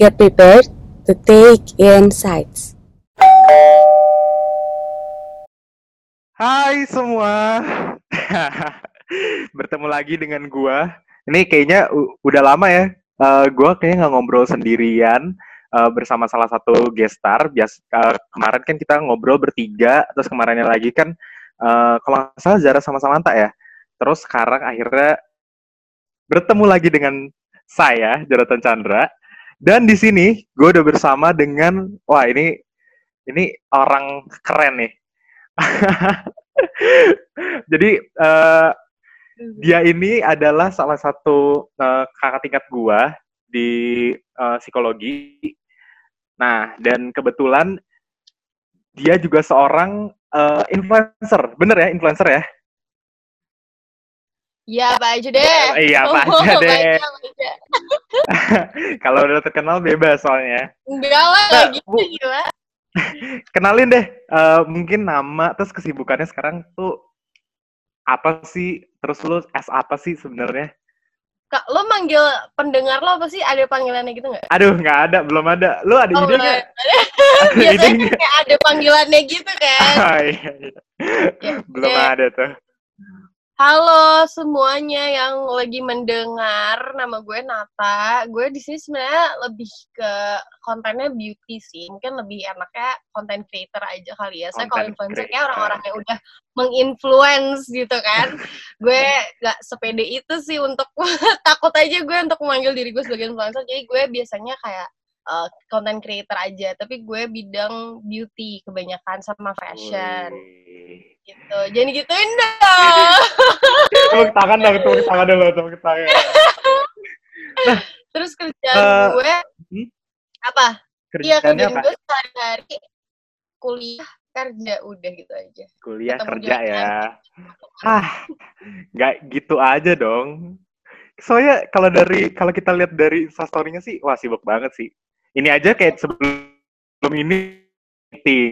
Get prepared to take insights. Hai semua, bertemu lagi dengan gua. Ini kayaknya udah lama ya. Uh, gua kayaknya nggak ngobrol sendirian uh, bersama salah satu guest star. Bias uh, kemarin kan kita ngobrol bertiga, terus kemarinnya lagi kan uh, kalau nggak salah Zara sama Samantha ya. Terus sekarang akhirnya bertemu lagi dengan saya, Jonathan Chandra. Dan di sini gue udah bersama dengan, wah ini ini orang keren nih. Jadi uh, dia ini adalah salah satu uh, kakak tingkat gue di uh, psikologi. Nah, dan kebetulan dia juga seorang uh, influencer, bener ya influencer ya? Iya, apa aja deh. Iya, apa aja deh. Kalau udah terkenal bebas soalnya. Enggak lah, nah, gitu gila. Kenalin deh, uh, mungkin nama terus kesibukannya sekarang tuh apa sih? Terus lu S apa sih sebenarnya? Kak, lo manggil pendengar lo apa sih? Ada panggilannya gitu nggak? Aduh, nggak ada, belum ada. Lu ada oh, ide nggak? Biasanya kayak ada panggilannya gitu kan? oh, iya, iya. Ya, belum ya. ada tuh. Halo semuanya yang lagi mendengar, nama gue Nata. Gue di sini sebenarnya lebih ke kontennya beauty sih. Mungkin lebih enaknya konten creator aja kali ya. Saya kalau influencer kayak orang-orang yang udah menginfluence gitu kan. gue gak sepede itu sih untuk takut aja gue untuk memanggil diri gue sebagai influencer. Jadi gue biasanya kayak uh, content creator aja, tapi gue bidang beauty kebanyakan sama fashion. Wih gitu. Jadi gituin dong. Tepuk tangan dong tepuk tangan dulu tepuk tangan. Nah terus kerjaan uh, gue hmm? apa? Iya kerjaan gue sehari-hari kuliah kerja udah gitu aja. Kuliah Ketemu kerja ya. Ah nggak gitu aja dong. Soalnya kalau dari kalau kita lihat dari story-nya sih wah sibuk banget sih. Ini aja kayak sebelum ini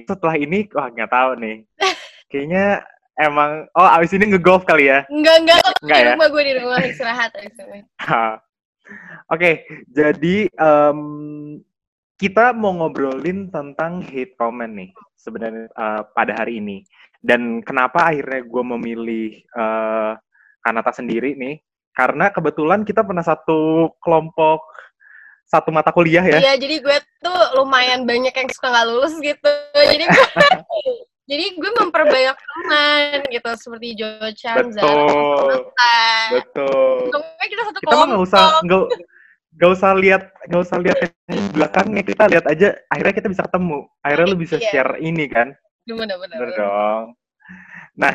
setelah ini wah nggak tahu nih Kayaknya emang oh abis ini ngegolf kali ya? Enggak enggak enggak di ya? rumah gue di rumah istirahat abis ini. Oke, okay, jadi um, kita mau ngobrolin tentang hate comment nih sebenarnya uh, pada hari ini. Dan kenapa akhirnya gue memilih uh, Kanata sendiri nih? Karena kebetulan kita pernah satu kelompok satu mata kuliah ya. Iya, jadi gue tuh lumayan banyak yang suka nggak lulus gitu. Jadi gue jadi gue memperbanyak teman gitu seperti Jo Chan, betul, betul. Untungnya kita satu kita nggak usah nggak nggak usah lihat nggak usah lihat belakangnya kita lihat aja akhirnya kita bisa ketemu. Akhirnya lu bisa iya. share ini kan? Benar-benar dong. Nah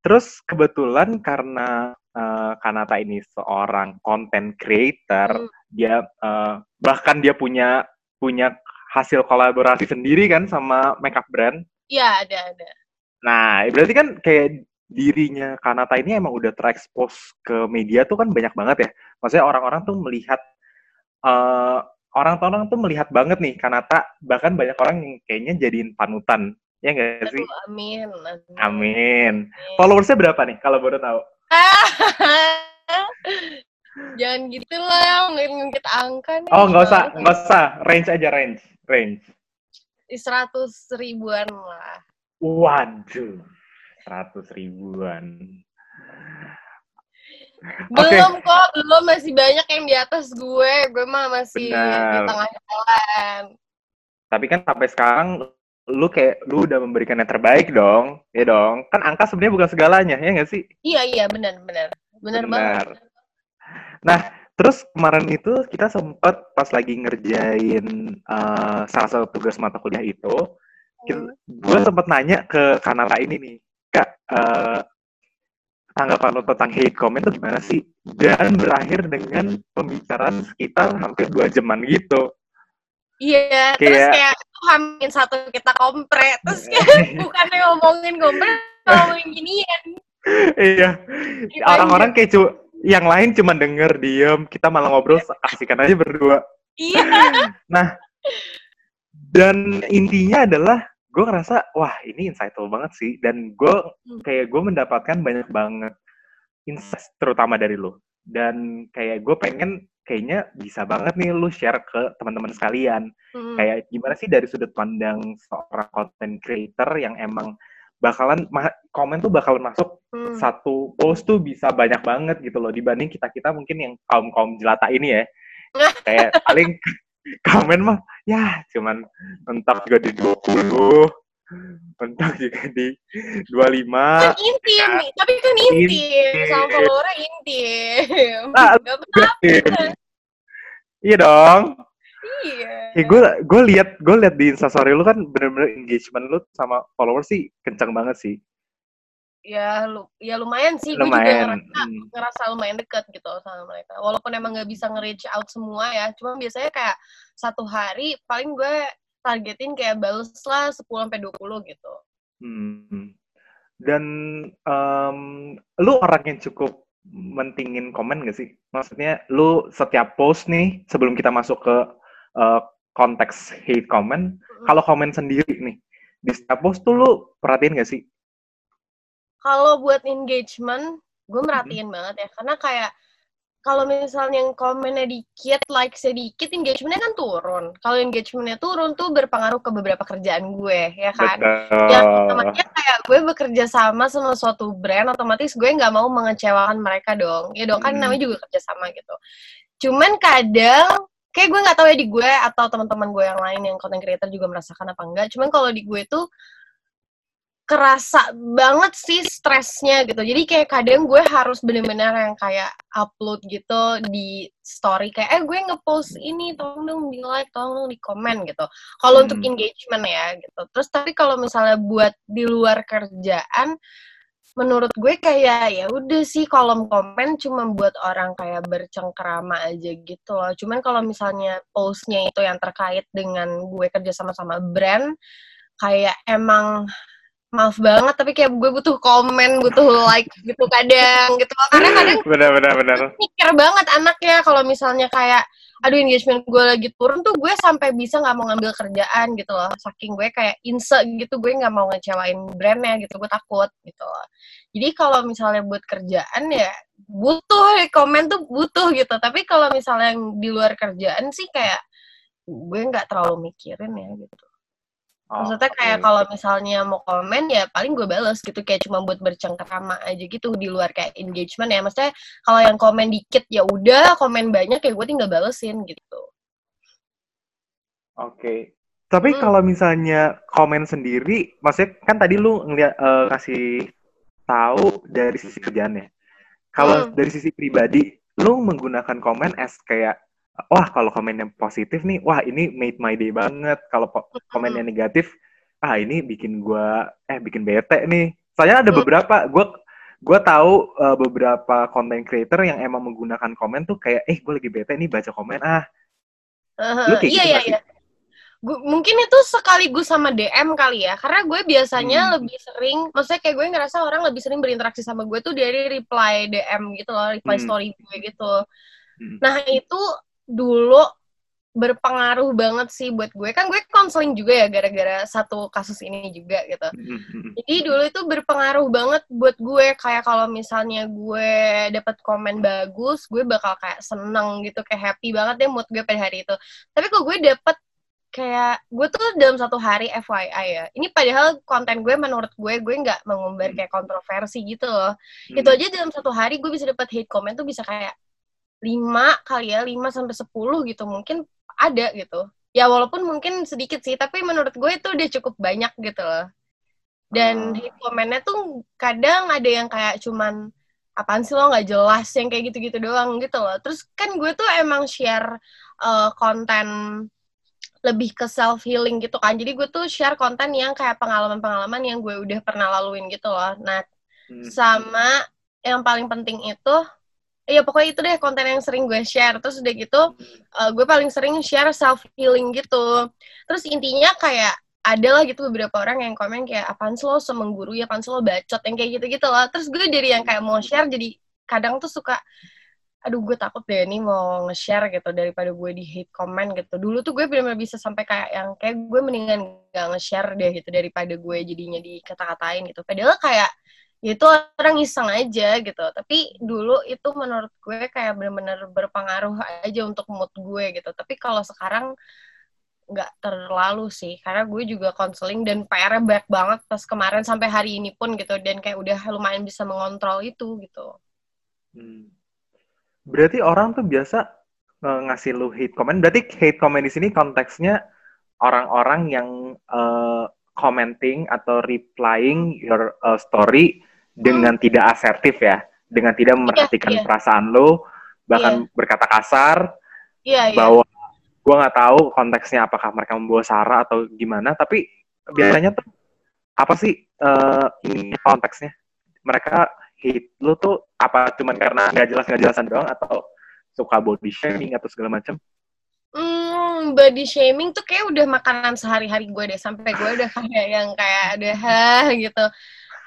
terus kebetulan karena uh, Kanata ini seorang content creator hmm. dia uh, bahkan dia punya punya hasil kolaborasi sendiri kan sama makeup brand Iya, ada, ada. Nah, berarti kan kayak dirinya Kanata ini emang udah terekspos ke media tuh kan banyak banget ya. Maksudnya orang-orang tuh melihat uh, orang-orang tuh melihat banget nih Kanata, bahkan banyak orang yang kayaknya jadiin panutan. Ya nggak sih? amin. Amin. amin. Followersnya berapa nih kalau boleh tahu? Jangan gitu lah, ngungkit angka nih. Oh, nggak usah, nggak usah. Range aja, range. Range seratus ribuan lah. Waduh, seratus ribuan. Belum okay. kok, belum masih banyak yang di atas gue. Gue mah masih Benar. di tengah jalan. Tapi kan sampai sekarang lu kayak lu udah memberikan yang terbaik dong, ya dong. Kan angka sebenarnya bukan segalanya, ya nggak sih? Iya iya benar benar benar banget. Nah, Terus kemarin itu kita sempat pas lagi ngerjain uh, salah satu tugas mata kuliah itu, hmm. gue sempat nanya ke Kanata ini nih, kak uh, tanggapan lo tentang hate comment itu gimana sih? Dan berakhir dengan pembicaraan sekitar hampir dua jaman gitu. Iya, kayak, terus kayak hamin satu kita kompre, terus kayak bukannya ngomongin kompre, ngomongin ginian. iya, orang-orang kayak cu yang lain cuma denger diem kita malah ngobrol kasihkan aja berdua iya nah dan intinya adalah gue ngerasa wah ini insightful banget sih dan gue hmm. kayak gue mendapatkan banyak banget insight terutama dari lo dan kayak gue pengen kayaknya bisa banget nih lu share ke teman-teman sekalian. Hmm. Kayak gimana sih dari sudut pandang seorang content creator yang emang bakalan komen tuh bakalan masuk Hmm. satu post tuh bisa banyak banget gitu loh dibanding kita kita mungkin yang kaum kaum jelata ini ya kayak paling komen mah ya cuman mentok juga di 20 mentok juga di 25 kan intim nih, tapi kan intim, Intim. sama followernya intim. Nah, Gak apa-apa. iya dong Iya. Eh, gue gue lihat gue lihat di instastory lu kan bener-bener engagement lu sama followers sih kencang banget sih Ya, lu, ya lumayan sih. Gue juga ngerasa, Hmm. ngerasa lumayan deket gitu sama mereka. Walaupun emang nggak bisa nge-reach out semua ya. Cuma biasanya kayak satu hari paling gue targetin kayak bales lah 10 sampai 20 gitu. Hmm. Dan em, lu orang yang cukup mentingin komen gak sih? Maksudnya lu setiap post nih sebelum kita masuk ke eh, konteks hate comment, Mm. kalau komen sendiri nih di setiap post tuh lu perhatiin gak sih? Kalau buat engagement, gue merhatiin banget ya. Karena kayak kalau misalnya yang komennya dikit, like sedikit, engagementnya kan turun. Kalau engagementnya turun tuh berpengaruh ke beberapa kerjaan gue, ya kan? Betul. namanya kayak gue bekerja sama sama suatu brand, otomatis gue nggak mau mengecewakan mereka dong. Ya dong, kan Hmm. namanya juga kerja sama gitu. Cuman kadang, kayak gue nggak tahu ya di gue atau teman-teman gue yang lain yang content creator juga merasakan apa enggak. Cuman kalau di gue tuh kerasa banget sih stresnya gitu. Jadi kayak kadang gue harus bener-bener yang kayak upload gitu di story kayak eh gue ngepost ini tolong dong di like, tolong dong di komen gitu. Kalau Hmm. untuk engagement ya gitu. Terus tapi kalau misalnya buat di luar kerjaan menurut gue kayak ya udah sih kolom komen cuma buat orang kayak bercengkerama aja gitu loh. Cuman kalau misalnya postnya itu yang terkait dengan gue kerja sama-sama brand kayak emang maaf banget tapi kayak gue butuh komen butuh like gitu kadang gitu loh. karena kadang benar benar benar. mikir banget anaknya kalau misalnya kayak aduh engagement gue lagi turun tuh gue sampai bisa nggak mau ngambil kerjaan gitu loh. Saking gue kayak inse gitu gue nggak mau ngecewain brandnya gitu gue takut gitu loh. Jadi kalau misalnya buat kerjaan ya butuh komen tuh butuh gitu. Tapi kalau misalnya yang di luar kerjaan sih kayak gue nggak terlalu mikirin ya gitu Maksudnya kayak Oke. kalau misalnya mau komen ya paling gue bales gitu kayak cuma buat bercengkerama aja gitu di luar kayak engagement ya. Maksudnya kalau yang komen dikit ya udah, komen banyak ya gue tinggal balesin gitu. Oke. Tapi Hmm. kalau misalnya komen sendiri, maksudnya kan tadi lu ngeliat eh, kasih tahu dari sisi kerjaannya. Kalau Hmm. dari sisi pribadi, lu menggunakan komen as kayak wah kalau komennya positif nih, wah ini made my day banget. Kalau po- komennya negatif, ah ini bikin gua eh bikin bete nih. Soalnya ada beberapa gua gua tahu eh, beberapa content creator yang emang menggunakan komen tuh kayak eh gue lagi bete nih baca komen ah Lu kayak iya gitu iya iya. Gu- mungkin itu sekaligus sama DM kali ya, karena gue biasanya Hmm. lebih sering, maksudnya kayak gue ngerasa orang lebih sering berinteraksi sama gue tuh dari reply DM gitu loh, reply Hmm. story gue gitu. Hmm. Nah itu dulu berpengaruh banget sih buat gue, kan gue konseling juga ya gara-gara satu kasus ini juga gitu. Mm, mm, mm. Jadi dulu itu berpengaruh banget buat gue kayak kalau misalnya gue dapat komen bagus, gue bakal kayak seneng gitu, kayak happy banget deh mood gue pada hari itu. Tapi kalau gue dapet kayak gue tuh dalam satu hari FYI ya. Ini padahal konten gue menurut gue gue nggak mengumbar kayak kontroversi gitu loh. Itu Hmm. aja dalam satu hari gue bisa dapat hate comment tuh bisa kayak 5 kali ya, 5 sampai 10 gitu. Mungkin ada gitu. Ya walaupun mungkin sedikit sih, tapi menurut gue itu udah cukup banyak gitu loh. Dan Ah. hate comment-nya tuh kadang ada yang kayak cuman apaan sih lo nggak jelas yang kayak gitu-gitu doang gitu loh. Terus kan gue tuh emang share uh, konten lebih ke self healing gitu kan. Jadi gue tuh share konten yang kayak pengalaman-pengalaman yang gue udah pernah laluin gitu loh. Nah, Hmm. sama yang paling penting itu ya pokoknya itu deh konten yang sering gue share. Terus udah gitu uh, gue paling sering share self healing gitu. Terus intinya kayak ada lah gitu beberapa orang yang komen kayak apaan lo semengguru ya? Apaan lo bacot? Yang kayak gitu gitu loh. Terus gue dari yang kayak mau share jadi kadang tuh suka aduh gue takut deh nih mau nge-share gitu daripada gue di hate comment gitu. Dulu tuh gue benar-benar bisa sampai kayak yang kayak gue mendingan gak nge-share deh gitu daripada gue jadinya dikata-katain gitu. Padahal kayak ya itu orang iseng aja gitu. Tapi dulu itu menurut gue kayak bener-bener berpengaruh aja untuk mood gue gitu. Tapi kalau sekarang nggak terlalu sih. Karena gue juga konseling dan PR-nya banyak banget pas kemarin sampai hari ini pun gitu. Dan kayak udah lumayan bisa mengontrol itu gitu. Hmm. Berarti orang tuh biasa eh, ngasih lu hate comment. Berarti hate comment di sini konteksnya orang-orang yang eh, commenting atau replying your eh, story dengan tidak asertif ya, dengan tidak memperhatikan iya. perasaan lo, bahkan berkata kasar, iya iya bahwa gue nggak tahu konteksnya apakah mereka membawa sara atau gimana, tapi biasanya tuh apa sih eh, ini konteksnya? Mereka hate lu tuh apa cuman karena nggak jelas nggak jelasan doang atau suka body shaming atau segala macam? Hmm, body shaming tuh kayak udah makanan sehari-hari gue deh sampai gue udah kayak yang kayak ada hah gitu.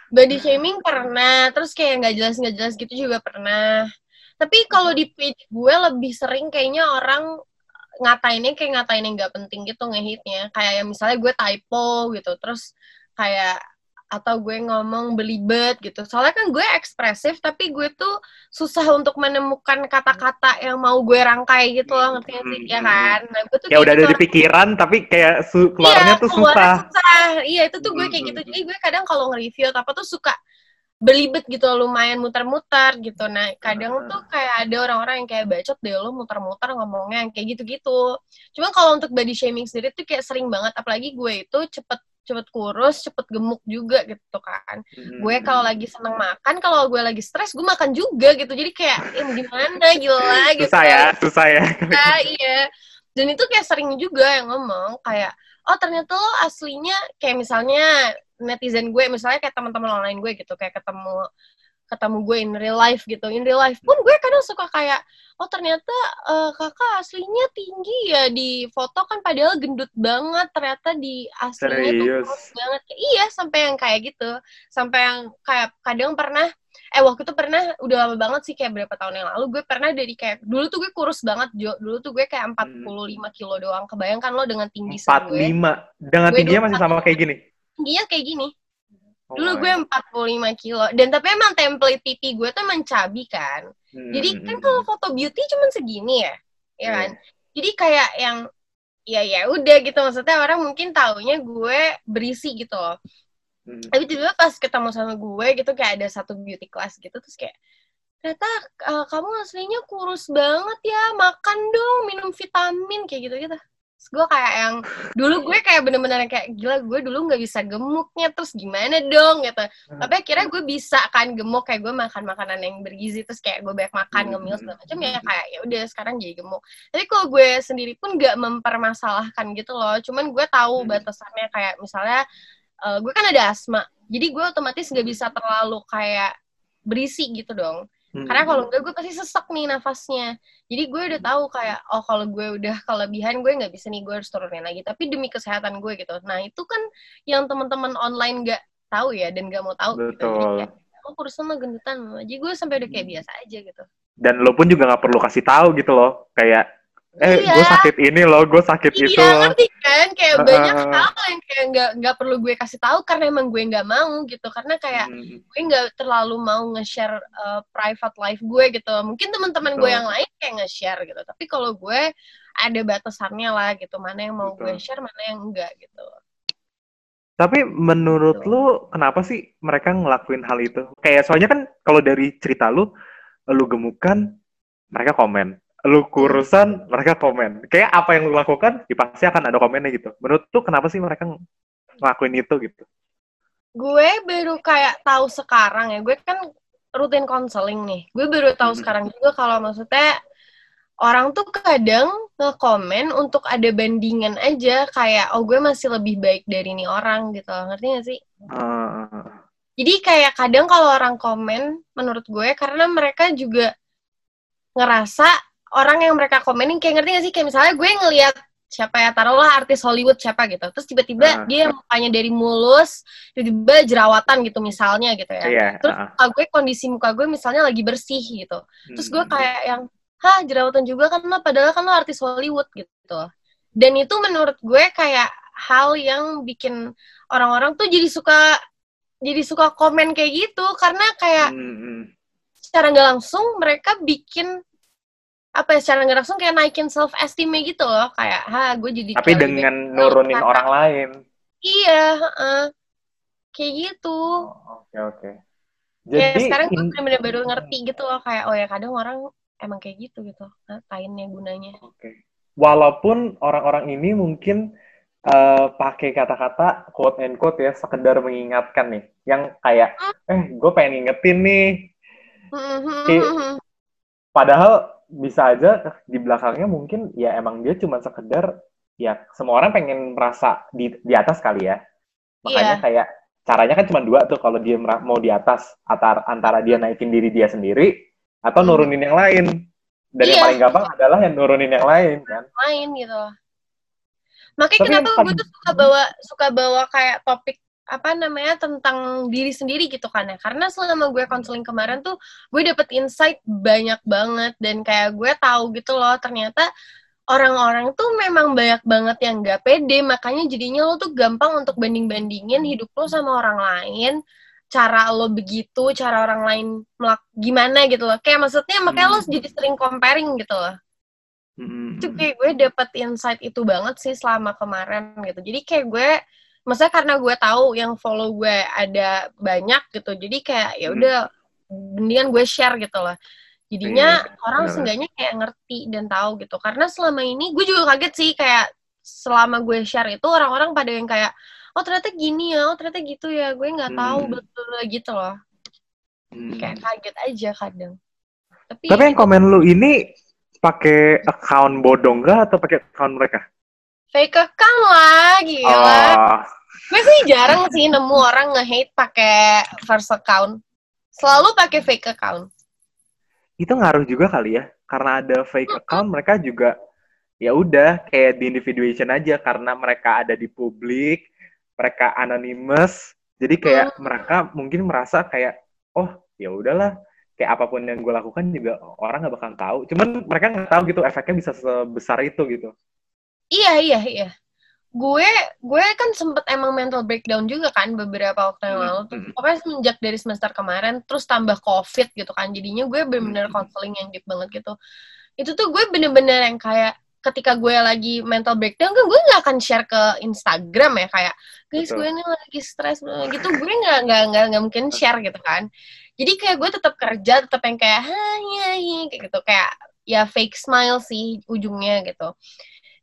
Body shaming pernah, terus kayak nggak jelas nggak jelas gitu juga pernah. Tapi kalau di page gue lebih sering kayaknya orang ngatainnya kayak ngatain yang nggak penting gitu ngehitnya. Kayak misalnya gue typo gitu, terus kayak atau gue ngomong belibet gitu. Soalnya kan gue ekspresif, tapi gue tuh susah untuk menemukan kata-kata yang mau gue rangkai gitu loh, ngerti sih? Ya kan? Nah, gue tuh Ya udah gitu ada di pikiran tapi kayak su- keluarnya iya, tuh susah. susah. Iya, itu tuh gue kayak Hmm, gitu. hmm, Jadi gue kadang kalau nge-review atau apa tuh suka belibet gitu, lumayan muter-muter gitu. Nah, kadang Ah. tuh kayak ada orang-orang yang kayak bacot deh lo muter-muter ngomongnya kayak gitu-gitu. Cuma kalau untuk body shaming sendiri tuh kayak sering banget, apalagi gue itu cepet cepet kurus, cepet gemuk juga gitu kan. Gue kalau lagi seneng makan, kalau gue lagi stres, gue makan juga gitu. Jadi kayak, ya gimana, gila gitu. susah ya, susah ya. Ah, iya. Dan itu kayak sering juga yang ngomong kayak, oh ternyata lo aslinya kayak misalnya netizen gue, misalnya kayak teman-teman online gue gitu, kayak ketemu ketemu gue in real life gitu. In real life pun gue kadang suka kayak, oh ternyata eh, kakak aslinya tinggi ya di foto kan padahal gendut banget, ternyata di aslinya tuh Serius? kurus banget. Iya, sampai yang kayak gitu. Sampai yang kayak kadang pernah eh waktu itu pernah udah lama banget sih kayak berapa tahun yang lalu gue pernah dari kayak dulu tuh gue kurus banget Jo dulu tuh gue kayak 45 kilo doang kebayangkan lo dengan tinggi Empat gue lima. Dengan Gue tingginya masih 24. sama kayak gini. tingginya kayak gini dulu my. gue 45 kilo dan tapi emang template pipi gue tuh emang cabi kan Hmm, jadi hmm, kan hmm. kalau foto beauty cuman segini ya ya kan jadi kayak yang ya ya udah gitu maksudnya orang mungkin taunya gue berisi gitu loh Hmm. tapi tiba-tiba pas ketemu sama gue gitu kayak ada satu beauty class gitu terus kayak ternyata uh, kamu aslinya kurus banget ya makan dong minum vitamin kayak gitu gitu terus gue kayak yang dulu gue kayak bener-bener kayak gila gue dulu nggak bisa gemuknya terus gimana dong? Gitu. Tapi akhirnya gue bisa kan gemuk kayak gue makan makanan yang bergizi terus kayak gue banyak makan Hmm. ngemil segala macam ya kayak ya udah sekarang jadi gemuk. Tapi kalau gue sendiri pun nggak mempermasalahkan gitu loh. Cuman gue tahu Hmm. batasannya kayak misalnya eh, gue kan ada asma. Jadi gue otomatis nggak bisa terlalu kayak berisi gitu dong Hmm, karena kalau hmm. enggak gue pasti sesek nih nafasnya jadi gue udah tahu kayak oh kalau gue udah kelebihan gue nggak bisa nih gue harus turunin lagi tapi demi kesehatan gue gitu nah itu kan yang teman-teman online nggak tahu ya dan nggak mau tahu gitu jadi Betul. kayak oh kurusan lo gendutan jadi gue sampai udah kayak Hmm. biasa aja gitu Dan lo pun juga nggak perlu kasih tahu gitu loh. Kayak, eh Iya. gue sakit ini loh, gue sakit itu iya loh. ngerti kan kayak Heeh. banyak hal yang kayak nggak nggak perlu gue kasih tahu karena emang gue nggak mau gitu karena kayak Hmm, gue nggak terlalu mau nge-share uh, private life gue gitu. Mungkin teman-teman gue Betul. yang lain kayak nge-share gitu. Tapi kalau gue ada batasannya lah gitu. Mana yang mau gue Betul. share, mana yang enggak gitu. Tapi menurut Gitu. lu kenapa sih mereka ngelakuin hal itu? Kayak soalnya kan kalau dari cerita lu, lu gemukan, mereka komen. Lu kurusan, mereka komen. Kayak apa yang lu lakukan, ya pasti akan ada komennya gitu. Menurut lu kenapa sih mereka ngelakuin itu gitu? Gue baru kayak tahu sekarang ya. Gue kan rutin konseling nih. Gue baru tahu Mhm. sekarang juga kalau maksudnya orang tuh kadang nge-komen untuk ada bandingan aja kayak oh gue masih lebih baik dari ini orang gitu. Ngerti gak sih? Eh, Jadi kayak kadang kalau orang komen, menurut gue, karena mereka juga ngerasa orang yang mereka komenin kayak ngerti gak sih? Kayak misalnya gue ngelihat siapa ya, taruhlah artis Hollywood siapa gitu. Terus tiba-tiba Ah. dia mukanya dari mulus, tiba-tiba jerawatan gitu misalnya gitu ya. iya. Terus ah. muka gue, kondisi muka gue misalnya lagi bersih gitu. Terus gue Hmm. kayak yang, hah jerawatan juga kan lo, padahal kan lo artis Hollywood gitu. Dan itu menurut gue kayak hal yang bikin orang-orang tuh jadi suka jadi suka komen kayak gitu karena kayak hmm. secara nggak langsung mereka bikin apa ya secara nggak langsung kayak naikin self esteem gitu loh. Kayak ha gue jadi Tapi dengan beda nurunin karena- orang lain. iya heeh. kayak gitu. Oh, Oke oke. kayak Jadi sekarang gue bener-bener baru ngerti gitu loh kayak oh ya kadang orang emang kayak gitu gitu ngapainnya gunanya. Oke. Walaupun orang-orang ini mungkin eh, pakai kata-kata quote and quote ya sekedar mengingatkan nih, yang kayak eh gue pengen ngingetin nih, Kayak- padahal bisa aja di belakangnya mungkin ya emang dia cuma sekedar ya semua orang pengen merasa di di atas kali ya, makanya Iya. kayak caranya kan cuma dua tuh kalau dia mau di atas antara antara dia naikin diri dia sendiri atau Hmm. nurunin yang lain. Dan yang Iya. paling gampang adalah yang nurunin yang lain kan. main gitu. Makanya Tapi kenapa gue tuh suka bawa suka bawa kayak topik apa namanya tentang diri sendiri gitu kan ya. Karena selama gue konseling kemarin tuh gue dapet insight banyak banget. Dan kayak gue tahu gitu loh ternyata orang-orang tuh memang banyak banget yang gak pede. Makanya jadinya lo tuh gampang untuk banding-bandingin hidup lo sama orang lain. Cara lo begitu cara orang lain melak gimana gitu loh. Kayak maksudnya makanya lo Hmm. jadi sering comparing gitu loh. Itu kayak gue dapet insight itu banget sih selama kemarin gitu. Jadi kayak gue maksudnya karena gue tahu yang follow gue ada banyak gitu jadi kayak ya Hmm. udah mendingan gue share gitu loh jadinya Iya, orang benar. seenggaknya kayak ngerti dan tahu gitu karena selama ini gue juga kaget sih kayak selama gue share itu orang-orang pada yang kayak oh ternyata gini ya oh ternyata gitu ya gue nggak tahu Hmm. betul gitu loh Hmm. kayak kaget aja kadang tapi, Tapi ya yang komen lu ini pakai account bodong gak atau pakai account mereka? Fake account lah gila Oh, Gue sih jarang sih nemu orang nge-hate pakai first account. Selalu pakai fake account. itu ngaruh juga kali ya, karena ada fake account mereka juga ya udah kayak di individuation aja karena mereka ada di publik, mereka anonymous, jadi kayak mereka mungkin merasa kayak oh ya udahlah kayak apa pun yang gue lakukan juga orang nggak bakal tahu. Cuman mereka nggak tahu gitu efeknya bisa sebesar itu gitu. Iya, iya, iya. Gue gue kan sempet emang mental breakdown juga kan beberapa waktu yang Hmm, lalu hmm. Pokoknya semenjak dari semester kemarin terus tambah covid gitu kan. Jadinya gue bener-bener Hmm. counseling yang deep banget gitu. Itu tuh gue bener-bener yang kayak ketika gue lagi mental breakdown kan gue nggak akan share ke Instagram ya kayak guys Betul. gue ini lagi stres gitu gue nggak nggak nggak nggak mungkin share gitu kan jadi kayak gue tetap kerja tetap yang kayak hai hai kayak gitu kayak ya fake smile sih ujungnya gitu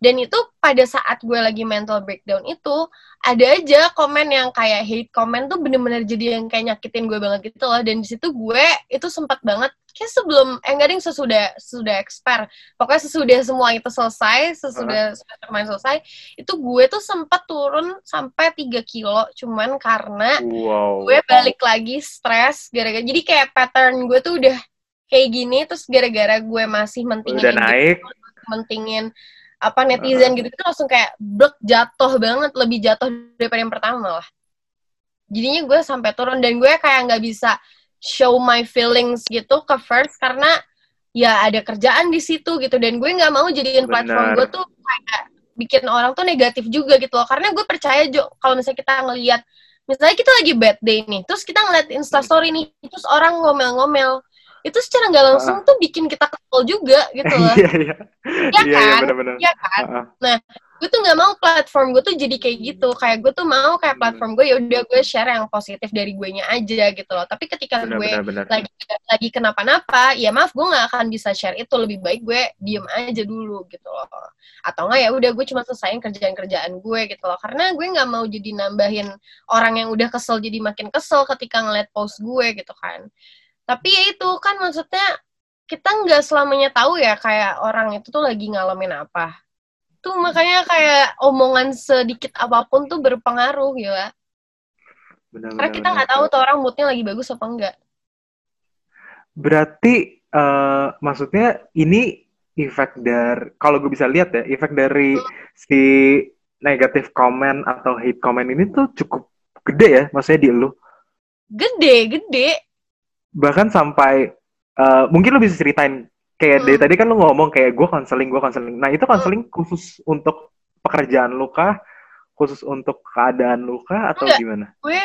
dan itu pada saat gue lagi mental breakdown itu ada aja komen yang kayak hate comment tuh bener-bener jadi yang kayak nyakitin gue banget gitu loh. Dan di situ gue itu sempat banget kayak sebelum eh enggak ding sesudah sesudah expire. Pokoknya sesudah semua itu selesai sesudah semester main selesai itu gue tuh sempat turun sampai 3 kilo cuman karena Wow. gue balik lagi stres gara-gara jadi kayak pattern gue tuh udah kayak gini terus gara-gara gue masih mentingin Udah mentingin apa netizen gitu itu langsung kayak blek jatuh banget lebih jatuh daripada yang pertama lah. Jadinya gue sampai turun dan gue kayak nggak bisa show my feelings gitu ke first karena ya ada kerjaan di situ gitu dan gue nggak mau jadiin platform gue tuh kayak bikin orang tuh negatif juga gitu loh. Karena gue percaya Jo kalau misalnya kita ngelihat misalnya kita lagi bad day nih terus kita ngeliat instastory nih terus orang ngomel-ngomel itu secara nggak langsung tuh bikin kita kesel juga gitu loh. Iya iya. Iya Iya iya kan? Iya kan? Heeh. gue tuh nggak mau platform gue tuh jadi kayak gitu. Kayak gue tuh mau kayak Hmm. platform gue ya udah gue share yang positif dari gue nya aja gitu loh. Tapi ketika gue Benar-benar. lagi lagi kenapa-napa ya maaf gue nggak akan bisa share itu. Lebih baik gue diem aja dulu gitu loh. Atau enggak ya udah gue cuma selesaiin kerjaan-kerjaan gue gitu loh. Karena gue nggak mau jadi nambahin orang yang udah kesel jadi makin kesel ketika ngeliat post gue gitu kan tapi ya itu kan maksudnya kita nggak selamanya tahu ya kayak orang itu tuh lagi ngalamin apa. Tuh makanya kayak omongan sedikit apa pun tuh berpengaruh ya. Benar, karena benar, kita nggak tahu tuh orang moodnya lagi bagus apa enggak Berarti eh, maksudnya ini efek dari kalau gue bisa lihat ya, efek dari si negatif comment atau hate comment ini tuh cukup gede ya, maksudnya di lu. gede gede Bahkan sampai eh, mungkin lu bisa ceritain kayak dari Hmm. tadi kan lu ngomong kayak gue konseling, gue konseling. Nah, itu konseling khusus untuk pekerjaan lu kah? Khusus untuk keadaan lu kah atau Enggak. gimana? gue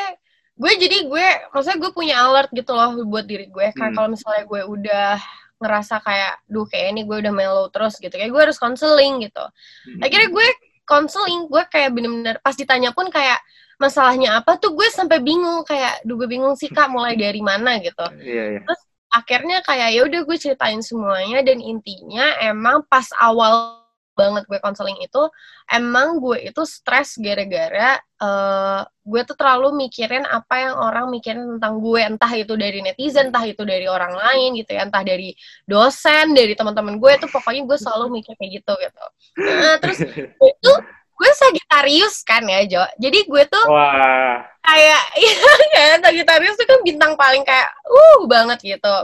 gue jadi gue maksudnya gue punya alert gitu loh buat diri gue kayak Hmm. kalau misalnya gue udah ngerasa kayak duh kayak ini gue udah mellow terus gitu kayak gue harus konseling gitu Hmm. akhirnya gue konseling gue kayak bener-bener pas ditanya pun kayak masalahnya apa tuh gue sampai bingung kayak duh gue bingung sih kak mulai dari mana gitu Iya, iya. akhirnya kayak ya udah gue ceritain semuanya dan intinya emang pas awal banget gue konseling itu emang gue itu stres gara-gara eh, gue tuh terlalu mikirin apa yang orang mikirin tentang gue entah itu dari netizen entah itu dari orang lain gitu ya entah dari dosen dari teman-teman gue tuh pokoknya gue selalu mikir kayak gitu gitu nah terus tuh gue Sagitarius kan ya Jo. Jadi gue tuh Wah. kayak iya kayak Sagittarius tuh kan bintang paling kayak uh banget gitu.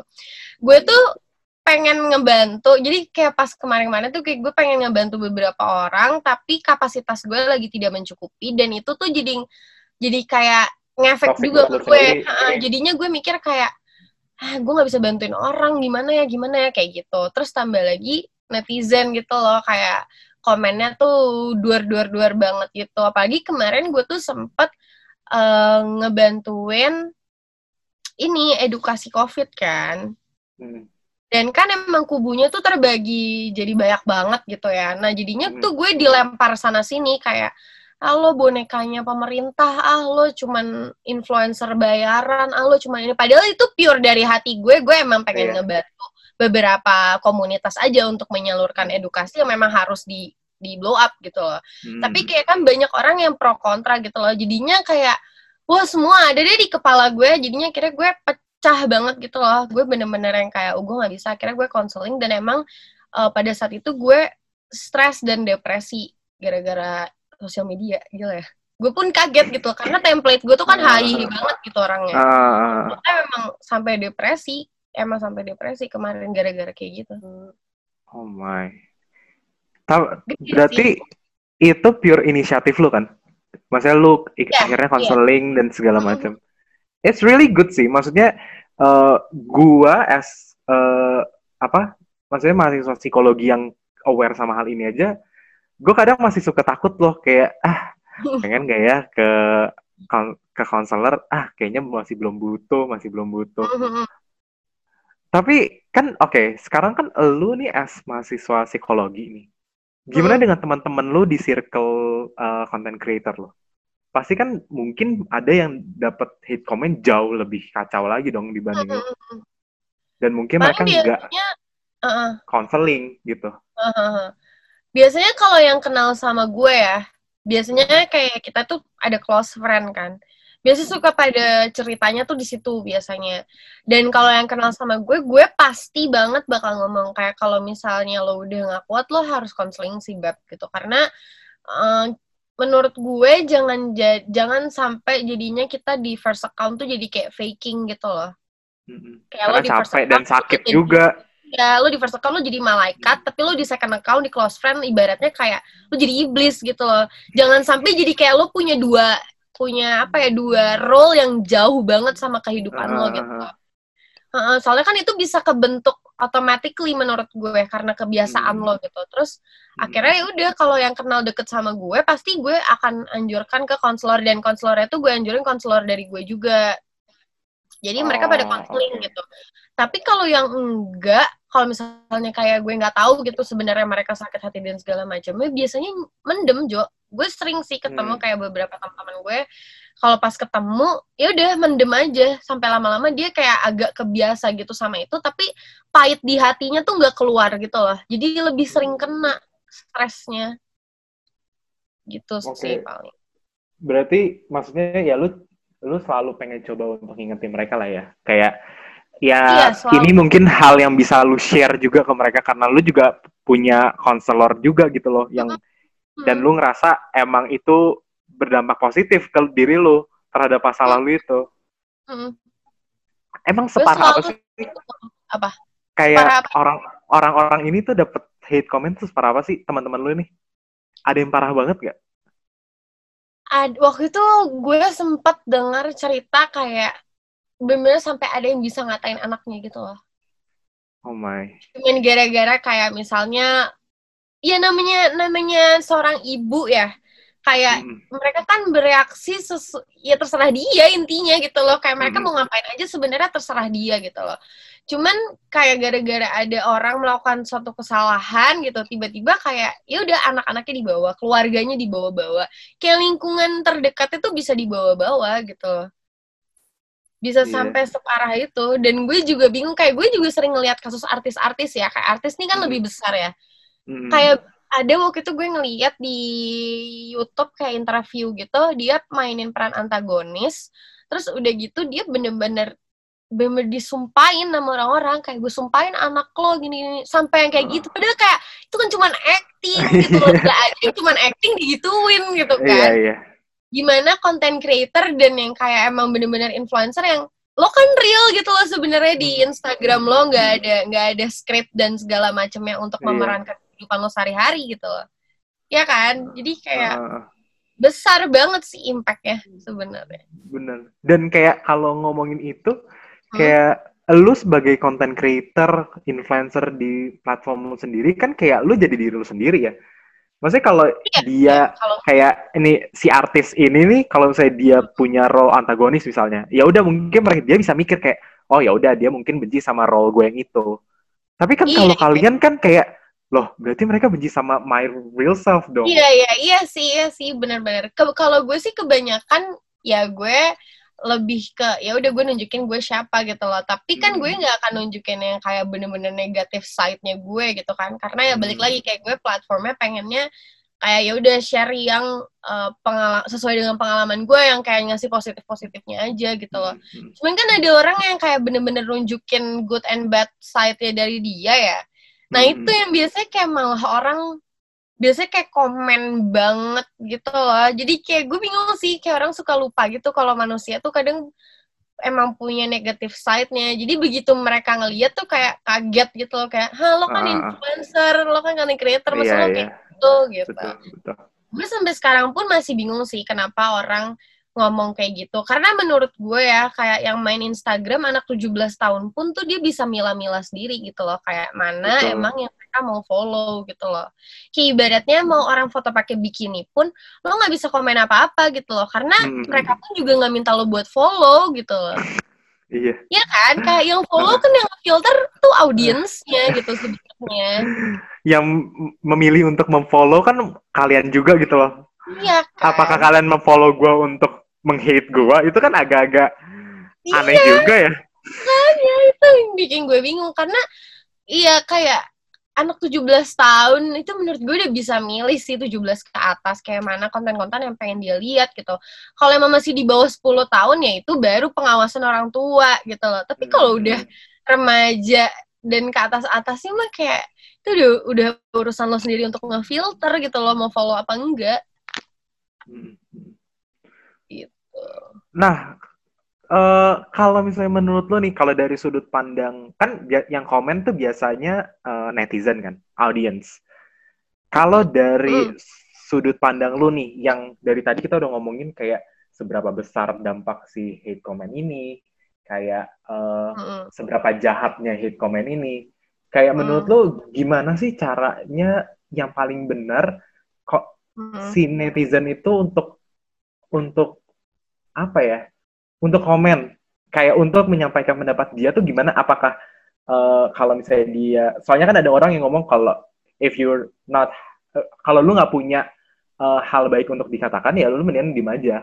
Gue tuh pengen ngebantu. Jadi kayak pas kemarin-kemarin tuh kayak gue pengen ngebantu beberapa orang tapi kapasitas gue lagi tidak mencukupi. Dan itu tuh jadi jadi kayak ngefek Toxic juga ke gue. Ha, jadinya gue mikir kayak ah gue nggak bisa bantuin orang gimana ya gimana ya kayak gitu. Terus tambah lagi netizen gitu loh kayak komennya tuh duar-duar-duar banget gitu apalagi kemarin gue tuh sempet eh, ngebantuin ini edukasi covid kan Hmm. dan kan emang kubunya tuh terbagi jadi banyak banget gitu ya nah jadinya Hmm. tuh gue dilempar sana sini kayak ah lo bonekanya pemerintah ah lo cuman influencer bayaran ah lo cuman ini padahal itu pure dari hati gue gue emang pengen Iya. ngebantu beberapa komunitas aja untuk menyalurkan edukasi yang memang harus di di blow up gitu loh. Hmm. tapi kayak kan banyak orang yang pro kontra gitu loh. Jadinya kayak wah semua ada deh di kepala gue. Jadinya kira gue pecah banget gitu loh. Gue bener-bener yang kayak oh gue nggak bisa. Akhirnya gue konseling dan emang eh, pada saat itu gue stres dan depresi gara-gara sosial media. Gila ya. Gue pun kaget gitu karena template gue tuh kan high banget gitu orangnya. Ah, kita memang sampai depresi emang sampai depresi kemarin gara-gara kayak gitu. Oh my. Ta- Gede berarti itu pure inisiatif lu kan? Maksudnya lu Iya, akhirnya iya. konseling dan segala macam. It's really good sih. Maksudnya eh, gua as eh, apa? Maksudnya mahasiswa psikologi yang aware sama hal ini aja, gue kadang masih suka takut loh kayak ah pengen gak ya ke ke konselor ah kayaknya masih belum butuh masih belum butuh tapi kan oke sekarang kan lu nih as mahasiswa psikologi nih gimana Hmm. dengan teman-teman lu di circle uh, content creator lo pasti kan mungkin ada yang dapat hate comment jauh lebih kacau lagi dong dibanding lu dan mungkin Paling mereka nggak biasanya Heeh. counseling gitu Heeh. Biasanya kalau yang kenal sama gue ya, biasanya kayak kita tuh ada close friend kan. Biasanya suka pada ceritanya tuh di situ biasanya. Dan kalau yang kenal sama gue, gue pasti banget bakal ngomong kayak kalau misalnya lo udah nggak kuat lo harus konseling sih beb gitu. Karena eh, menurut gue jangan ja- jangan sampai jadinya kita di first account tuh jadi kayak faking gitu loh. Mm-mm. Kayak lo karena di first capek dan account sakit jadi- juga ya lu di first account lu jadi malaikat tapi lu di second account di close friend ibaratnya kayak lu jadi iblis gitu loh jangan sampai jadi kayak lu punya dua punya apa ya dua role yang jauh banget sama kehidupan lo gitu. Heeh, soalnya kan itu bisa kebentuk automatically menurut gue karena kebiasaan Hmm. lo gitu terus Hmm. akhirnya ya udah kalau yang kenal deket sama gue pasti gue akan anjurkan ke konselor dan konselornya tuh gue anjurin konselor dari gue juga jadi mereka pada Oh, konseling oke. gitu tapi kalau yang enggak kalau misalnya kayak gue nggak tahu gitu sebenarnya mereka sakit hati dan segala macamnya biasanya mendem Jo. Gue sering sih ketemu Hmm. kayak beberapa teman-teman gue. Kalau pas ketemu ya udah mendem aja. Sampai lama-lama dia kayak agak kebiasa gitu sama itu tapi pahit di hatinya tuh nggak keluar gitu loh. Jadi lebih sering kena stresnya. Gitu sih Oke. paling. Berarti maksudnya ya lu lu selalu pengen coba untuk ngingetin mereka lah ya. Kayak ya Iya, ini mungkin hal yang bisa lu share juga ke mereka karena lu juga punya konselor juga gitu loh yang dan Hmm. lu ngerasa emang itu berdampak positif ke diri lu terhadap masalah lu itu. Hmm. Emang separah apa sih? apa Kayak apa? orang orang-orang ini tuh dapet hate comment tuh separah apa sih teman-teman lu nih? Ada yang parah banget gak? Ad, waktu itu gue sempat dengar cerita kayak bener-bener sampai ada yang bisa ngatain anaknya gitu loh. Oh my. Cuman gara-gara kayak misalnya ya namanya namanya seorang ibu ya. kayak Mm-mm. mereka kan bereaksi sesu ya terserah dia intinya gitu loh kayak mereka Mm-mm. mau ngapain aja sebenarnya terserah dia gitu loh cuman kayak gara-gara ada orang melakukan suatu kesalahan gitu tiba-tiba kayak ya udah anak-anaknya dibawa keluarganya dibawa-bawa kayak lingkungan terdekatnya tuh bisa dibawa-bawa gitu loh bisa Iya. sampai separah itu dan gue juga bingung kayak gue juga sering ngelihat kasus artis-artis ya kayak artis nih kan Hmm. lebih besar ya Mm-mm. kayak ada waktu itu gue ngeliat di YouTube kayak interview gitu dia mainin peran antagonis terus udah gitu dia bener-bener bener disumpahin sama orang-orang kayak gue sumpahin anak lo gini, gini sampai yang kayak Oh. gitu padahal kayak itu kan cuman acting gitu loh yang cuman acting digituin gitu Iya, kan iya. Gimana content creator dan yang kayak emang bener-bener influencer yang lo kan real gitu loh sebenarnya di Hmm. Instagram lo nggak ada nggak ada script dan segala macamnya untuk Iya. memerankan kehidupan lo sehari-hari gitu loh ya kan jadi kayak Heeh. besar banget sih impactnya sebenarnya bener dan kayak kalau ngomongin itu Hmm. kayak lu sebagai content creator influencer di platform lu sendiri kan kayak lu jadi diri lu sendiri ya maksudnya kalau Iya, dia kalau kayak ini si artis ini nih kalau misalnya dia punya role antagonis misalnya ya udah mungkin mereka dia bisa mikir kayak oh ya udah dia mungkin benci sama role gue yang itu tapi kan Iya, kalau iya. kalian kan kayak loh berarti mereka benci sama my real self dong Iya iya iya sih iya sih benar-benar. Kalau gue sih kebanyakan ya gue lebih ke ya udah gue nunjukin gue siapa gitu loh. Tapi kan Hmm. gue nggak akan nunjukin yang kayak bener-bener negatif side-nya gue gitu kan. Karena ya balik Hmm. lagi kayak gue platformnya pengennya kayak ya udah share yang eh, pengala- sesuai dengan pengalaman gue yang kayak ngasih positif-positifnya aja gitu loh. Hmm. Cuman kan ada orang yang kayak bener-bener nunjukin good and bad side-nya dari dia ya. Nah Hmm. itu yang biasanya kayak malah orang biasanya kayak komen banget gitu loh. Jadi kayak gue bingung sih kayak orang suka lupa gitu kalau manusia tuh kadang emang punya negatif side-nya. Jadi begitu mereka ngeliat tuh kayak kaget gitu loh kayak, "Hah, lo kan Ah. influencer, lo kan content creator, masa Iya, lo iya. kayak gitu?" gitu. betul betul Gue sampai sekarang pun masih bingung sih kenapa orang ngomong kayak gitu. Karena menurut gue ya, kayak yang main Instagram anak 17 tahun pun tuh dia bisa milah-milah sendiri gitu loh. Kayak mana Betul. emang yang mereka mau follow gitu loh. Kayak ibaratnya mau orang foto pakai bikini pun, lo nggak bisa komen apa-apa gitu loh. Karena Hmm. mereka pun juga nggak minta lo buat follow gitu loh. iya Iya kan? Kayak yang follow kan yang filter tuh audiensnya gitu sebenarnya. yang memilih untuk memfollow kan kalian juga gitu loh. Iya kan? Apakah kalian memfollow gue untuk menghate gue? Itu kan agak-agak Iya. aneh juga ya. makanya itu yang bikin gue bingung karena iya kayak anak 17 tahun itu menurut gue udah bisa milih sih 17 ke atas kayak mana konten-konten yang pengen dia lihat gitu. Kalau emang masih di bawah 10 tahun ya itu baru pengawasan orang tua gitu loh. Tapi kalau Hmm. udah remaja dan ke atas atasnya mah kayak itu udah udah urusan lo sendiri untuk ngefilter gitu loh mau follow apa enggak Hmm. Nah, eh, kalau misalnya menurut lo nih, kalau dari sudut pandang kan yang komen tuh biasanya eh, netizen kan, audience. Kalau dari Hmm. sudut pandang lo nih, yang dari tadi kita udah ngomongin kayak seberapa besar dampak si hate comment ini, kayak eh, Mm-mm. seberapa jahatnya hate comment ini. Kayak Hmm. menurut lo gimana sih caranya yang paling benar kok Mm-mm. si netizen itu untuk untuk apa ya? Untuk komen kayak untuk menyampaikan pendapat dia tuh gimana? Apakah eh, kalau misalnya dia, soalnya kan ada orang yang ngomong kalau if you're not, eh, kalau lu nggak punya eh, hal baik untuk dikatakan ya lu mendingan diem aja.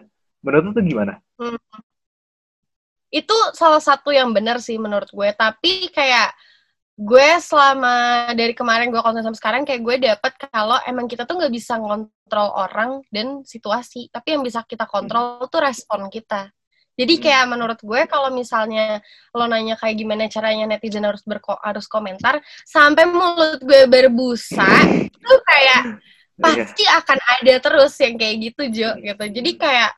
Menurut lu tuh gimana? itu salah satu yang benar sih menurut gue tapi kayak gue selama dari kemarin gue konten sampai sekarang kayak gue dapet kalau emang kita tuh nggak bisa ngontrol orang dan situasi. Tapi yang bisa kita kontrol tuh respon kita. Jadi Hmm. kayak menurut gue kalau misalnya lo nanya kayak gimana caranya netizen harus berko harus komentar sampai mulut gue berbusa itu kayak Iya. pasti akan ada terus yang kayak gitu Jo gitu. Jadi kayak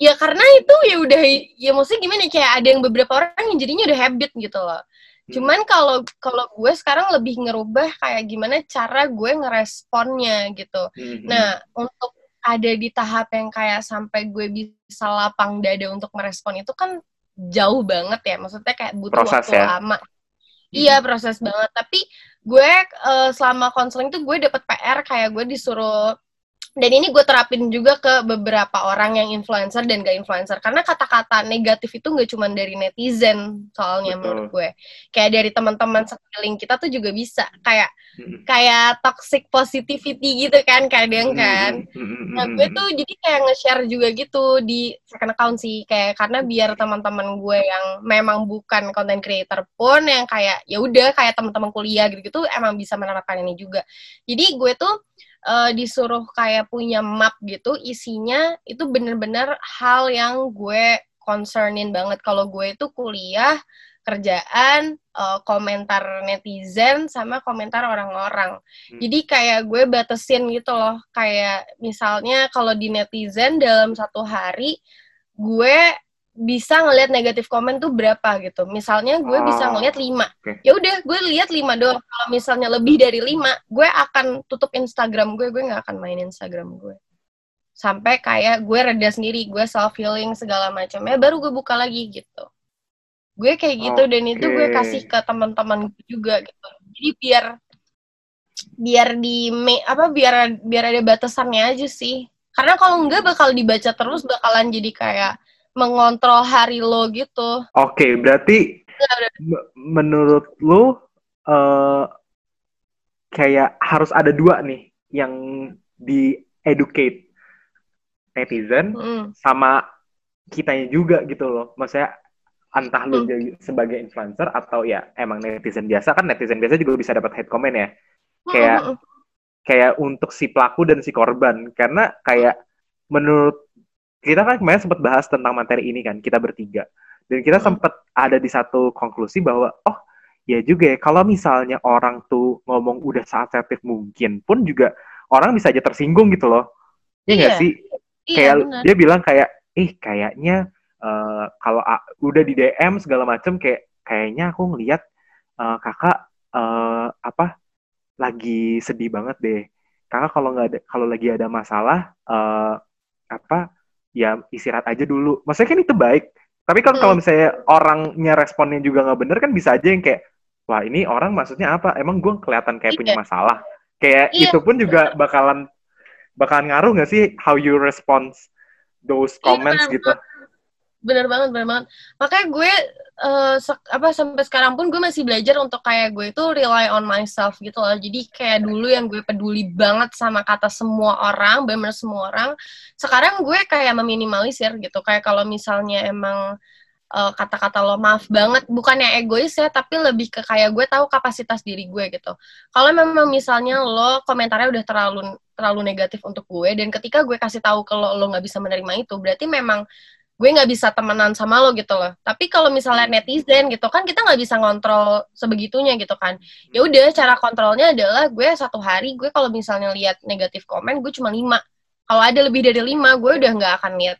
ya karena itu ya udah ya maksudnya gimana ya, kayak ada yang beberapa orang yang jadinya udah habit gitu loh cuman kalau kalau gue sekarang lebih ngerubah kayak gimana cara gue ngeresponnya gitu Mhm. nah untuk ada di tahap yang kayak sampai gue bisa lapang dada untuk merespon itu kan jauh banget ya maksudnya kayak butuh Proses waktu ya? lama Iya proses banget. Tapi gue eh, selama konseling tuh gue dapet PR kayak gue disuruh dan ini gue terapin juga ke beberapa orang yang influencer dan gak influencer. Karena kata-kata negatif itu gak cuma dari netizen soalnya Betul. menurut gue. Kayak dari teman-teman sekeliling kita tuh juga bisa. Kayak kayak toxic positivity gitu kan kadang kan. Nah, gue tuh jadi kayak nge-share juga gitu di second account sih, kayak karena biar teman-teman gue yang memang bukan content creator pun yang kayak ya udah kayak teman-teman kuliah gitu-gitu emang bisa menerapkan ini juga. Jadi gue tuh eh, disuruh kayak punya map gitu, isinya itu bener-bener hal yang gue concernin banget kalau gue itu kuliah kerjaan, eh, komentar netizen, sama komentar orang-orang. Hmm. Jadi kayak gue batesin gitu loh, kayak misalnya kalau di netizen dalam satu hari gue bisa ngelihat negatif komen tuh berapa gitu. Misalnya gue bisa Oh, ngelihat lima. oke. Ya udah, gue lihat lima doang. Kalau misalnya lebih dari lima, gue akan tutup Instagram gue. Gue nggak akan main Instagram gue. Sampai kayak gue reda sendiri, gue self healing segala macamnya, baru gue buka lagi gitu. Gue kayak gitu dan itu gue kasih ke teman-teman gue juga gitu. Jadi biar biar di apa biar biar ada batasannya aja sih. Karena kalau enggak bakal dibaca terus bakalan jadi kayak mengontrol hari lo gitu. Oke, berarti m- menurut lu eh kayak harus ada dua nih yang di educate netizen Mm. sama kitanya juga gitu loh. Maksudnya entah lu Hmm. jadi sebagai influencer atau ya emang netizen biasa kan netizen biasa juga bisa dapat hate comment ya. Kayak Mm-mm. kayak untuk si pelaku dan si korban karena kayak menurut kita kan kemarin sempat bahas tentang materi ini kan kita bertiga dan kita Hmm. sempat ada di satu konklusi bahwa oh ya juga ya kalau misalnya orang tuh ngomong udah seasertif mungkin pun juga orang bisa aja tersinggung gitu loh ya nggak Iya. sih Iya, kayak benar. dia bilang kayak ih kayaknya eh, kalau a- udah di DM segala macem kayak kayaknya aku ngelihat eh, kakak eh, apa lagi sedih banget deh kakak kalau nggak ada kalau lagi ada masalah eh, apa ya istirahat aja dulu maksudnya kan itu baik tapi kan Hmm. kalau misalnya orangnya responnya juga nggak bener kan bisa aja yang kayak wah ini orang maksudnya apa emang gue kelihatan kayak Iya. punya masalah kayak Iya. itu pun juga bakalan bakalan ngaruh nggak sih how you respond those Iya, comments benar gitu bener banget bener banget. Makanya gue sek- apa sampai sekarang pun gue masih belajar untuk kayak gue itu rely on myself gitu loh. Jadi kayak dulu yang gue peduli banget sama kata semua orang bener semua orang sekarang gue kayak meminimalisir gitu. Kayak kalau misalnya emang eh, kata-kata lo maaf banget bukannya egois ya tapi lebih ke kayak gue tahu kapasitas diri gue gitu. Kalau memang misalnya lo komentarnya udah terlalu terlalu negatif untuk gue dan ketika gue kasih tahu kalau lo nggak bisa menerima itu berarti memang gue nggak bisa temenan sama lo gitu loh. Tapi kalau misalnya netizen gitu kan kita nggak bisa ngontrol sebegitunya gitu kan. Ya udah cara kontrolnya adalah gue satu hari gue kalau misalnya lihat negatif komen gue cuma lima. Kalau ada lebih dari lima gue udah nggak akan lihat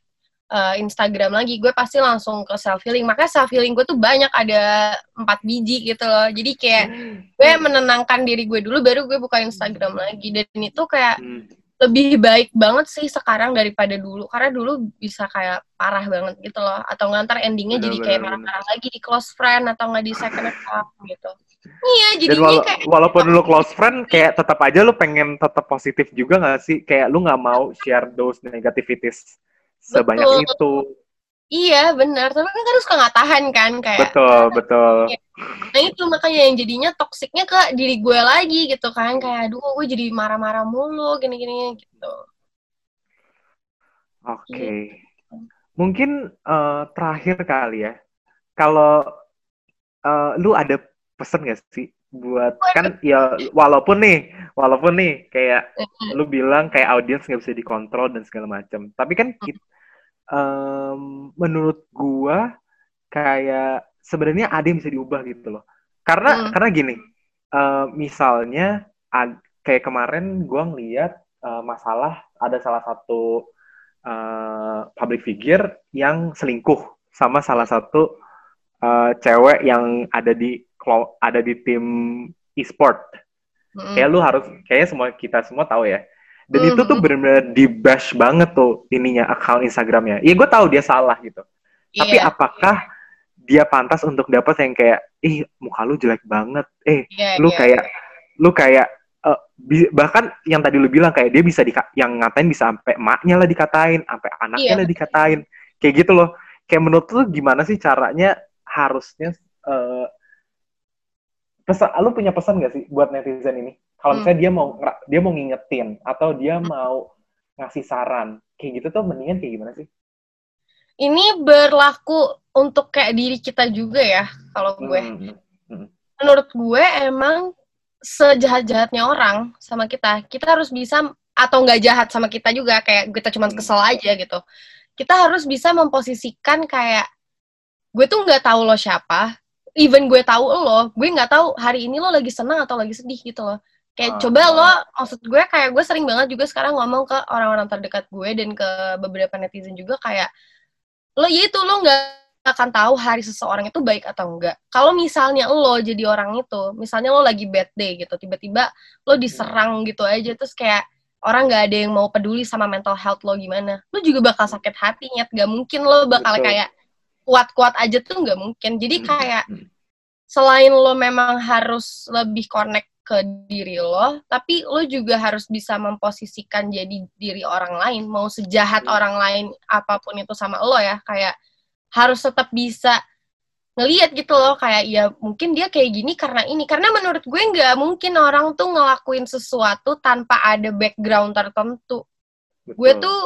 eh, Instagram lagi. Gue pasti langsung ke self healing. Makanya self healing gue tuh banyak ada empat biji gitu loh. Jadi kayak gue menenangkan diri gue dulu baru gue buka Instagram lagi dan itu kayak Hmm. Lebih baik banget sih sekarang daripada dulu. Karena dulu bisa kayak parah banget gitu loh. Atau ngantar endingnya Benar, jadi kayak marah-marah lagi di close friend atau nggak di second account gitu. Iya jadinya wala- kayak walaupun lu close friend kayak tetap aja lu pengen tetap positif juga nggak sih? Kayak lu nggak mau share those negativities sebanyak Betul. itu iya benar tapi kan kadang suka nggak tahan kan kayak betul betul Iya. nah itu makanya yang jadinya toksiknya ke diri gue lagi gitu kan kayak aduh gue jadi marah-marah mulu gini-gini gitu Oke. Gitu. Mungkin eh, terakhir kali ya. Kalau eh, lu ada pesen gak sih buat kan ya walaupun nih, walaupun nih kayak Mm-mm. lu bilang kayak audiens nggak bisa dikontrol dan segala macam. Tapi kan kit- em, menurut gua kayak sebenarnya ada yang bisa diubah gitu loh. Karena Hmm. karena gini, eh, misalnya ad- kayak kemarin gua ngeliat eh, masalah ada salah satu eh, public figure yang selingkuh sama salah satu eh, cewek yang ada di ada di tim e-sport. Mm-mm. Kayak lu harus kayaknya semua kita semua tahu ya. Dan Hmm, itu tuh hmm. bener-bener di bash banget tuh ininya account Instagramnya. Iya gue tahu dia salah gitu. Tapi Iya, apakah dia pantas untuk dapat yang kayak ih muka lu jelek banget. Eh iya, lu iya. kayak lu kayak bi- bahkan yang tadi lu bilang kayak dia bisa di yang ngatain bisa sampai emaknya lah dikatain, sampai anaknya Iya. lah dikatain. Kayak gitu loh. Kayak menurut lu gimana sih caranya harusnya eh pesan lu punya pesan gak sih buat netizen ini? Kalau Hmm. misalnya dia mau dia mau ngingetin atau dia mau ngasih saran, kayak gitu tuh mendingan kayak gimana sih? Ini berlaku untuk kayak diri kita juga ya, kalau gue. Hmm. Menurut gue emang sejahat-jahatnya orang sama kita, kita harus bisa atau nggak jahat sama kita juga, kayak kita cuma Hmm. kesel aja gitu. Kita harus bisa memposisikan kayak gue tuh nggak tahu lo siapa, even gue tahu lo, gue nggak tahu hari ini lo lagi senang atau lagi sedih gitu loh. Kayak Ah. coba lo, maksud gue kayak gue sering banget juga sekarang ngomong ke orang-orang terdekat gue dan ke beberapa netizen juga kayak lo ya itu lo nggak akan tahu hari seseorang itu baik atau enggak. Kalau misalnya lo jadi orang itu, misalnya lo lagi bad day gitu, tiba-tiba lo diserang gitu aja, terus kayak orang nggak ada yang mau peduli sama mental health lo gimana, lo juga bakal sakit hati, nyet. Gak mungkin lo bakal Betul. kayak kuat-kuat aja tuh nggak mungkin. Jadi Hmm. kayak Hmm. selain lo memang harus lebih connect ke diri lo, tapi lo juga harus bisa memposisikan jadi diri orang lain, mau sejahat Hmm. orang lain apa pun itu sama lo ya, kayak harus tetap bisa ngelihat gitu loh, kayak ya mungkin dia kayak gini karena ini, karena menurut gue nggak mungkin orang tuh ngelakuin sesuatu tanpa ada background tertentu. Gue Betul. tuh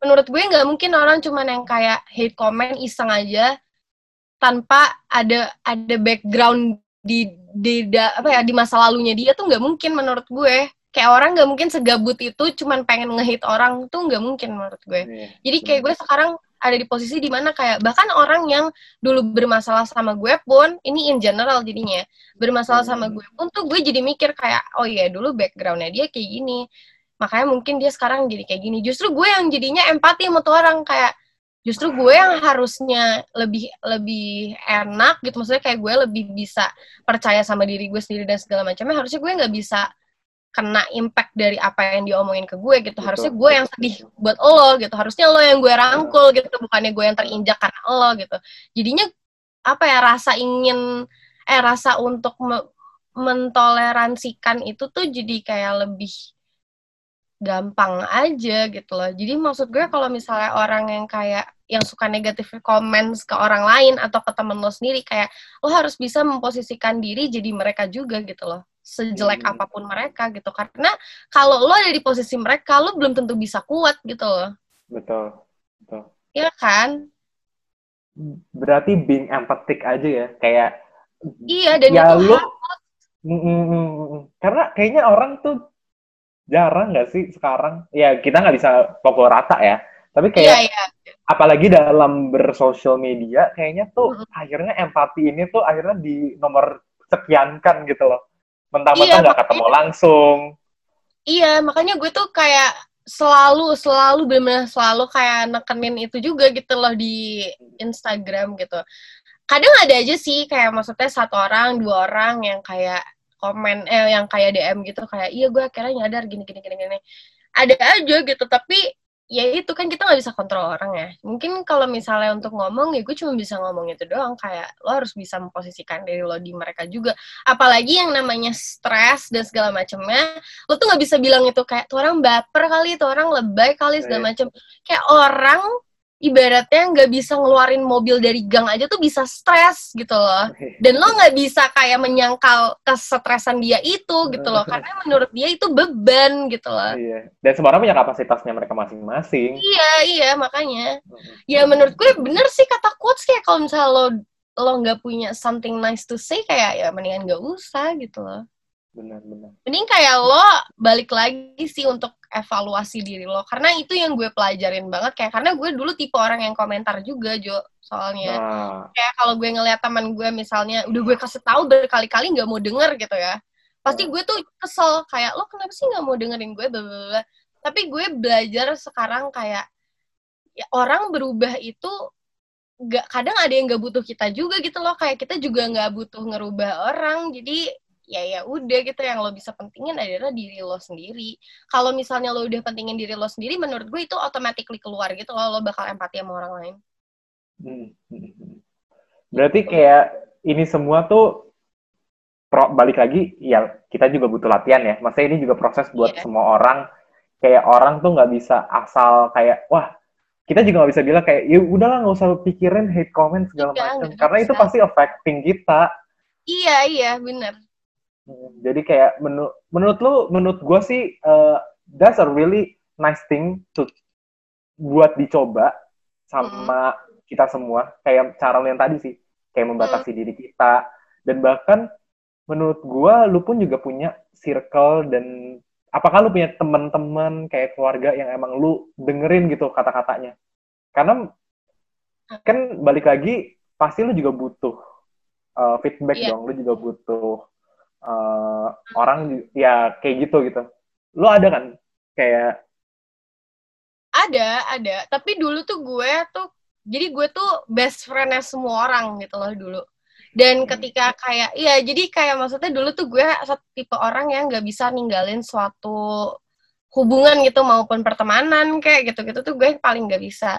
menurut gue nggak mungkin orang cuman yang kayak hate comment iseng aja tanpa ada ada background di di da- apa ya di masa lalunya dia tuh nggak mungkin menurut gue kayak orang nggak mungkin segabut itu cuman pengen ngehit orang tuh nggak mungkin menurut gue Iya. jadi kayak gue sekarang ada di posisi di mana kayak bahkan orang yang dulu bermasalah sama gue pun ini in general jadinya bermasalah sama Hmm. gue pun tuh gue jadi mikir kayak oh iya dulu backgroundnya dia kayak gini makanya mungkin dia sekarang jadi kayak gini. Justru gue yang jadinya empati sama tuh orang kayak justru gue yang harusnya lebih lebih enak gitu. Maksudnya kayak gue lebih bisa percaya sama diri gue sendiri dan segala macamnya. Harusnya gue nggak bisa kena impact dari apa yang dia omongin ke gue gitu. Betul, harusnya gue yang sedih buat lo gitu. Harusnya lo yang gue rangkul gitu bukannya gue yang terinjak karena lo gitu. Jadinya apa ya rasa ingin eh rasa untuk me- mentoleransikan itu tuh jadi kayak lebih gampang aja gitu loh. Jadi maksud gue kalau misalnya orang yang kayak yang suka negatif comments ke orang lain atau ke temen lo sendiri kayak lo harus bisa memposisikan diri jadi mereka juga gitu loh. Sejelek Hmm. apa pun mereka gitu. Karena kalau lo ada di posisi mereka lo belum tentu bisa kuat gitu loh. Betul. Betul. Iya kan? Berarti being empathic aja ya, kayak Iya dan ya itu Mm, mm, mm, mm. karena kayaknya orang tuh jarang nggak sih sekarang ya kita nggak bisa pokok rata ya tapi iya kayak iya. apalagi dalam bersosial media kayaknya tuh Mm-mm. akhirnya empati ini tuh akhirnya di nomor sekiankan gitu loh Iya, mentah-mentah nggak ketemu langsung Iya, makanya gue tuh kayak selalu selalu benar-benar selalu kayak nekenin itu juga gitu loh di Instagram gitu. Kadang ada aja sih kayak maksudnya satu orang, dua orang yang kayak komen eh yang kayak DM gitu kayak iya gue akhirnya nyadar gini gini gini gini. Ada aja gitu, tapi ya itu kan kita nggak bisa kontrol orang ya. Mungkin kalau misalnya untuk ngomong ya gue cuma bisa ngomong itu doang kayak lo harus bisa memposisikan diri lo di mereka juga. Apalagi yang namanya stres dan segala macamnya lo tuh nggak bisa bilang itu kayak tuh orang baper kali, tuh orang lebay kali segala Iya. macam. Kayak orang ibaratnya nggak bisa ngeluarin mobil dari gang aja tuh bisa stres gitu loh. Dan lo nggak bisa kayak menyangkal kesetresan dia itu gitu loh, karena menurut dia itu beban gitu loh. iya dan semua orang punya kapasitasnya mereka masing-masing Iya iya makanya. Ya menurut gue bener sih kata quotes kayak kalau misalnya lo lo nggak punya something nice to say kayak ya mendingan nggak usah gitu loh. Benar-benar mending kayak lo balik lagi sih untuk evaluasi diri lo. Karena itu yang gue pelajarin banget. Kayak karena gue dulu tipe orang yang komentar juga Jo soalnya. Nah. Kayak kalau gue ngeliat teman gue misalnya udah gue kasih tahu berkali-kali nggak mau denger gitu ya. Pasti gue tuh kesel. Kayak lo kenapa sih nggak mau dengerin gue? Bla bla tapi gue belajar sekarang kayak ya orang berubah itu gak kadang ada yang nggak butuh kita juga gitu loh. Kayak kita juga nggak butuh ngerubah orang. Jadi ya ya udah gitu yang lo bisa pentingin adalah diri lo sendiri kalau misalnya lo udah pentingin diri lo sendiri menurut gue itu automatically keluar gitu loh lo bakal empati sama orang lain Hmm, hmm, hmm. berarti kayak ini semua tuh pro, balik lagi ya kita juga butuh latihan ya. Maksudnya ini juga proses buat Iya. semua orang. Kayak orang tuh nggak bisa asal kayak wah kita juga nggak bisa bilang kayak ya udahlah nggak usah pikirin hate comment segala macam karena itu bisa. pasti affecting kita. Iya, iya, bener. Hmm, Jadi kayak menurut menurut lu menurut gue sih uh, that's a really nice thing to buat dicoba sama kita semua. Kayak cara lu yang tadi sih kayak membatasi diri kita. Dan bahkan menurut gua lu pun juga punya circle dan apakah lu punya teman-teman kayak keluarga yang emang lu dengerin gitu kata-katanya? Karena kan balik lagi pasti lu juga butuh uh, feedback Iya. dong lu juga butuh uh, orang ya kayak gitu gitu lu ada kan kayak Ada, ada. Tapi dulu tuh gue tuh, jadi gue tuh best friendnya semua orang gitu loh dulu. Dan Hmm. ketika kayak, iya jadi kayak maksudnya dulu tuh gue satu tipe orang yang nggak bisa ninggalin suatu hubungan gitu maupun pertemanan kayak gitu-gitu tuh gue paling nggak bisa.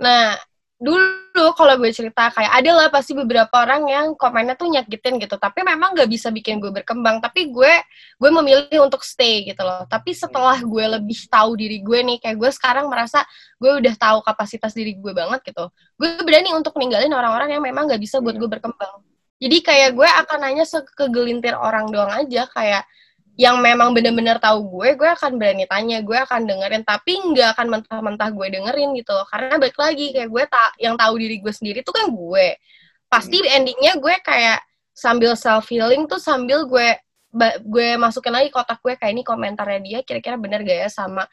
Nah dulu kalau gue cerita kayak ada lah pasti beberapa orang yang komennya tuh nyakitin gitu. Tapi memang nggak bisa bikin gue berkembang. Tapi gue gue memilih untuk stay gitu loh. Tapi setelah gue lebih tahu diri gue nih kayak gue sekarang merasa gue udah tahu kapasitas diri gue banget gitu gue berani untuk ninggalin orang-orang yang memang nggak bisa buat Iya. gue berkembang. Jadi kayak gue akan nanya sekegelintir orang doang aja kayak yang memang bener-bener tahu gue, gue akan berani tanya, gue akan dengerin, tapi nggak akan mentah-mentah gue dengerin gitu loh. Karena balik lagi kayak gue tak yang tahu diri gue sendiri tuh kan gue. Pasti endingnya gue kayak sambil self healing tuh sambil gue gue masukin lagi kotak gue kayak ini komentarnya dia kira-kira bener gak ya sama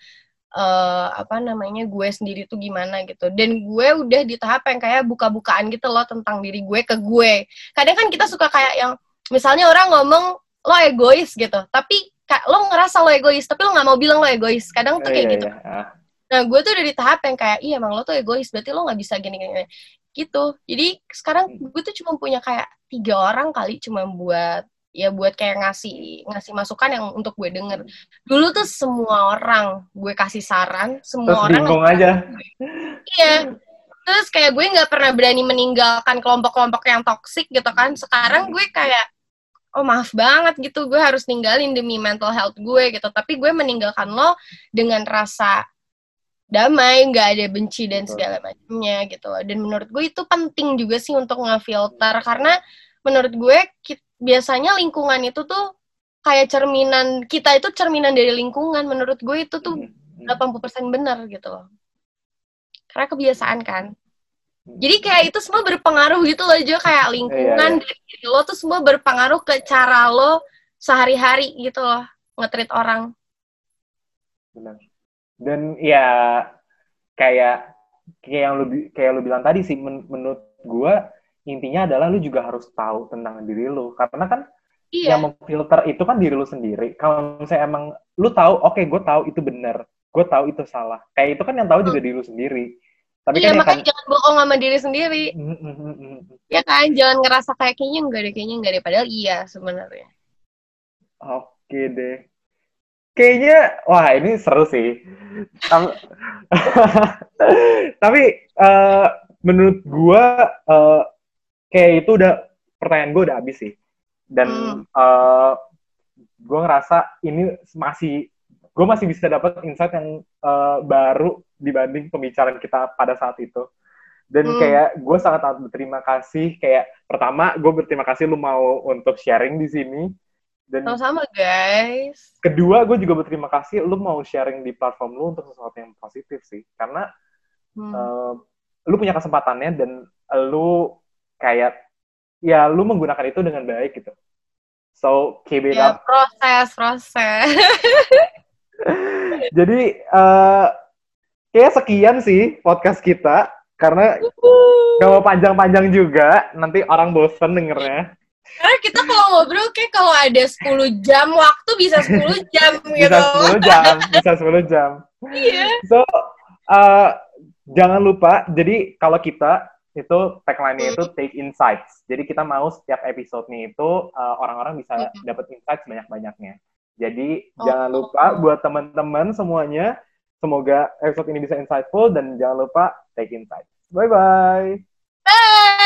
eh, apa namanya gue sendiri tuh gimana gitu dan gue udah di tahap yang kayak buka-bukaan gitu loh tentang diri gue ke gue kadang kan kita suka kayak yang misalnya orang ngomong lo egois gitu tapi lo ngerasa lo egois tapi lo nggak mau bilang lo egois kadang tuh Iya, kayak iya, gitu iya. Ah. nah gue tuh udah di tahap yang kayak iya emang lo tuh egois berarti lo nggak bisa gini gini gini." gitu jadi sekarang gue tuh cuma punya kayak tiga orang kali cuma buat ya buat kayak ngasih ngasih masukan yang untuk gue denger dulu tuh semua orang gue kasih saran terus semua orang bingung aja Iya. Terus kayak gue nggak pernah berani meninggalkan kelompok-kelompok yang toksik gitu kan. Sekarang gue kayak, oh maaf banget gitu, gue harus ninggalin demi mental health gue gitu. Tapi gue meninggalkan lo dengan rasa damai, nggak ada benci dan segala macamnya gitu loh. Dan menurut gue itu penting juga sih untuk ngefilter karena menurut gue biasanya lingkungan itu tuh kayak cerminan kita itu cerminan dari lingkungan. Menurut gue itu tuh Hmm, 80% benar gitu loh. Karena kebiasaan kan. Hmm. Jadi kayak itu semua berpengaruh gitu loh Jo. Kayak lingkungan Iya, dari diri lo tuh semua berpengaruh ke cara lo sehari-hari gitu loh nge-treat orang. benar. Dan ya kayak kayak yang lu kayak lu bilang tadi sih men- menurut gua intinya adalah lu juga harus tahu tentang diri lu karena kan Iya. yang memfilter itu kan diri lu sendiri. Kalau misalnya emang lu tahu oke gue tahu itu benar gue tahu itu salah. Kayak itu kan yang tahu juga diri lu sendiri tapi iya kan makanya kan jangan bohong sama diri sendiri. Mm, mm, mm. Ya kan jangan ngerasa kayak kayaknya enggak deh kayaknya enggak deh padahal iya sebenarnya. oke deh kayaknya wah ini seru sih tapi eh, menurut gua eh, kayak itu udah pertanyaan gue udah habis sih dan Hmm. eh, gue ngerasa ini masih gue masih bisa dapat insight yang eh, baru dibanding pembicaraan kita pada saat itu dan Hmm. kayak gue sangat sangat berterima kasih kayak pertama gue berterima kasih lu mau untuk sharing di sini dan Sama-sama guys. kedua gue juga berterima kasih lu mau sharing di platform lu untuk sesuatu yang positif sih karena Hmm. eh, lu punya kesempatannya dan lu kayak ya lu menggunakan itu dengan baik gitu so keep it ya up proses proses. jadi eh kayak sekian sih podcast kita karena gak mau panjang-panjang juga nanti orang bosen dengernya Karena kita kalau ngobrol kayak kalau ada 10 jam waktu bisa 10 jam gitu. bisa 10 jam bisa 10 jam Iya. So, uh, jangan lupa, jadi kalau kita itu tagline-nya itu take insights. Jadi kita mau setiap episode-nya itu uh, orang-orang bisa Mhm. dapat insight sebanyak-banyaknya. Jadi Oh. jangan lupa buat teman-teman semuanya, semoga episode ini bisa insightful dan jangan lupa take insights. Bye bye.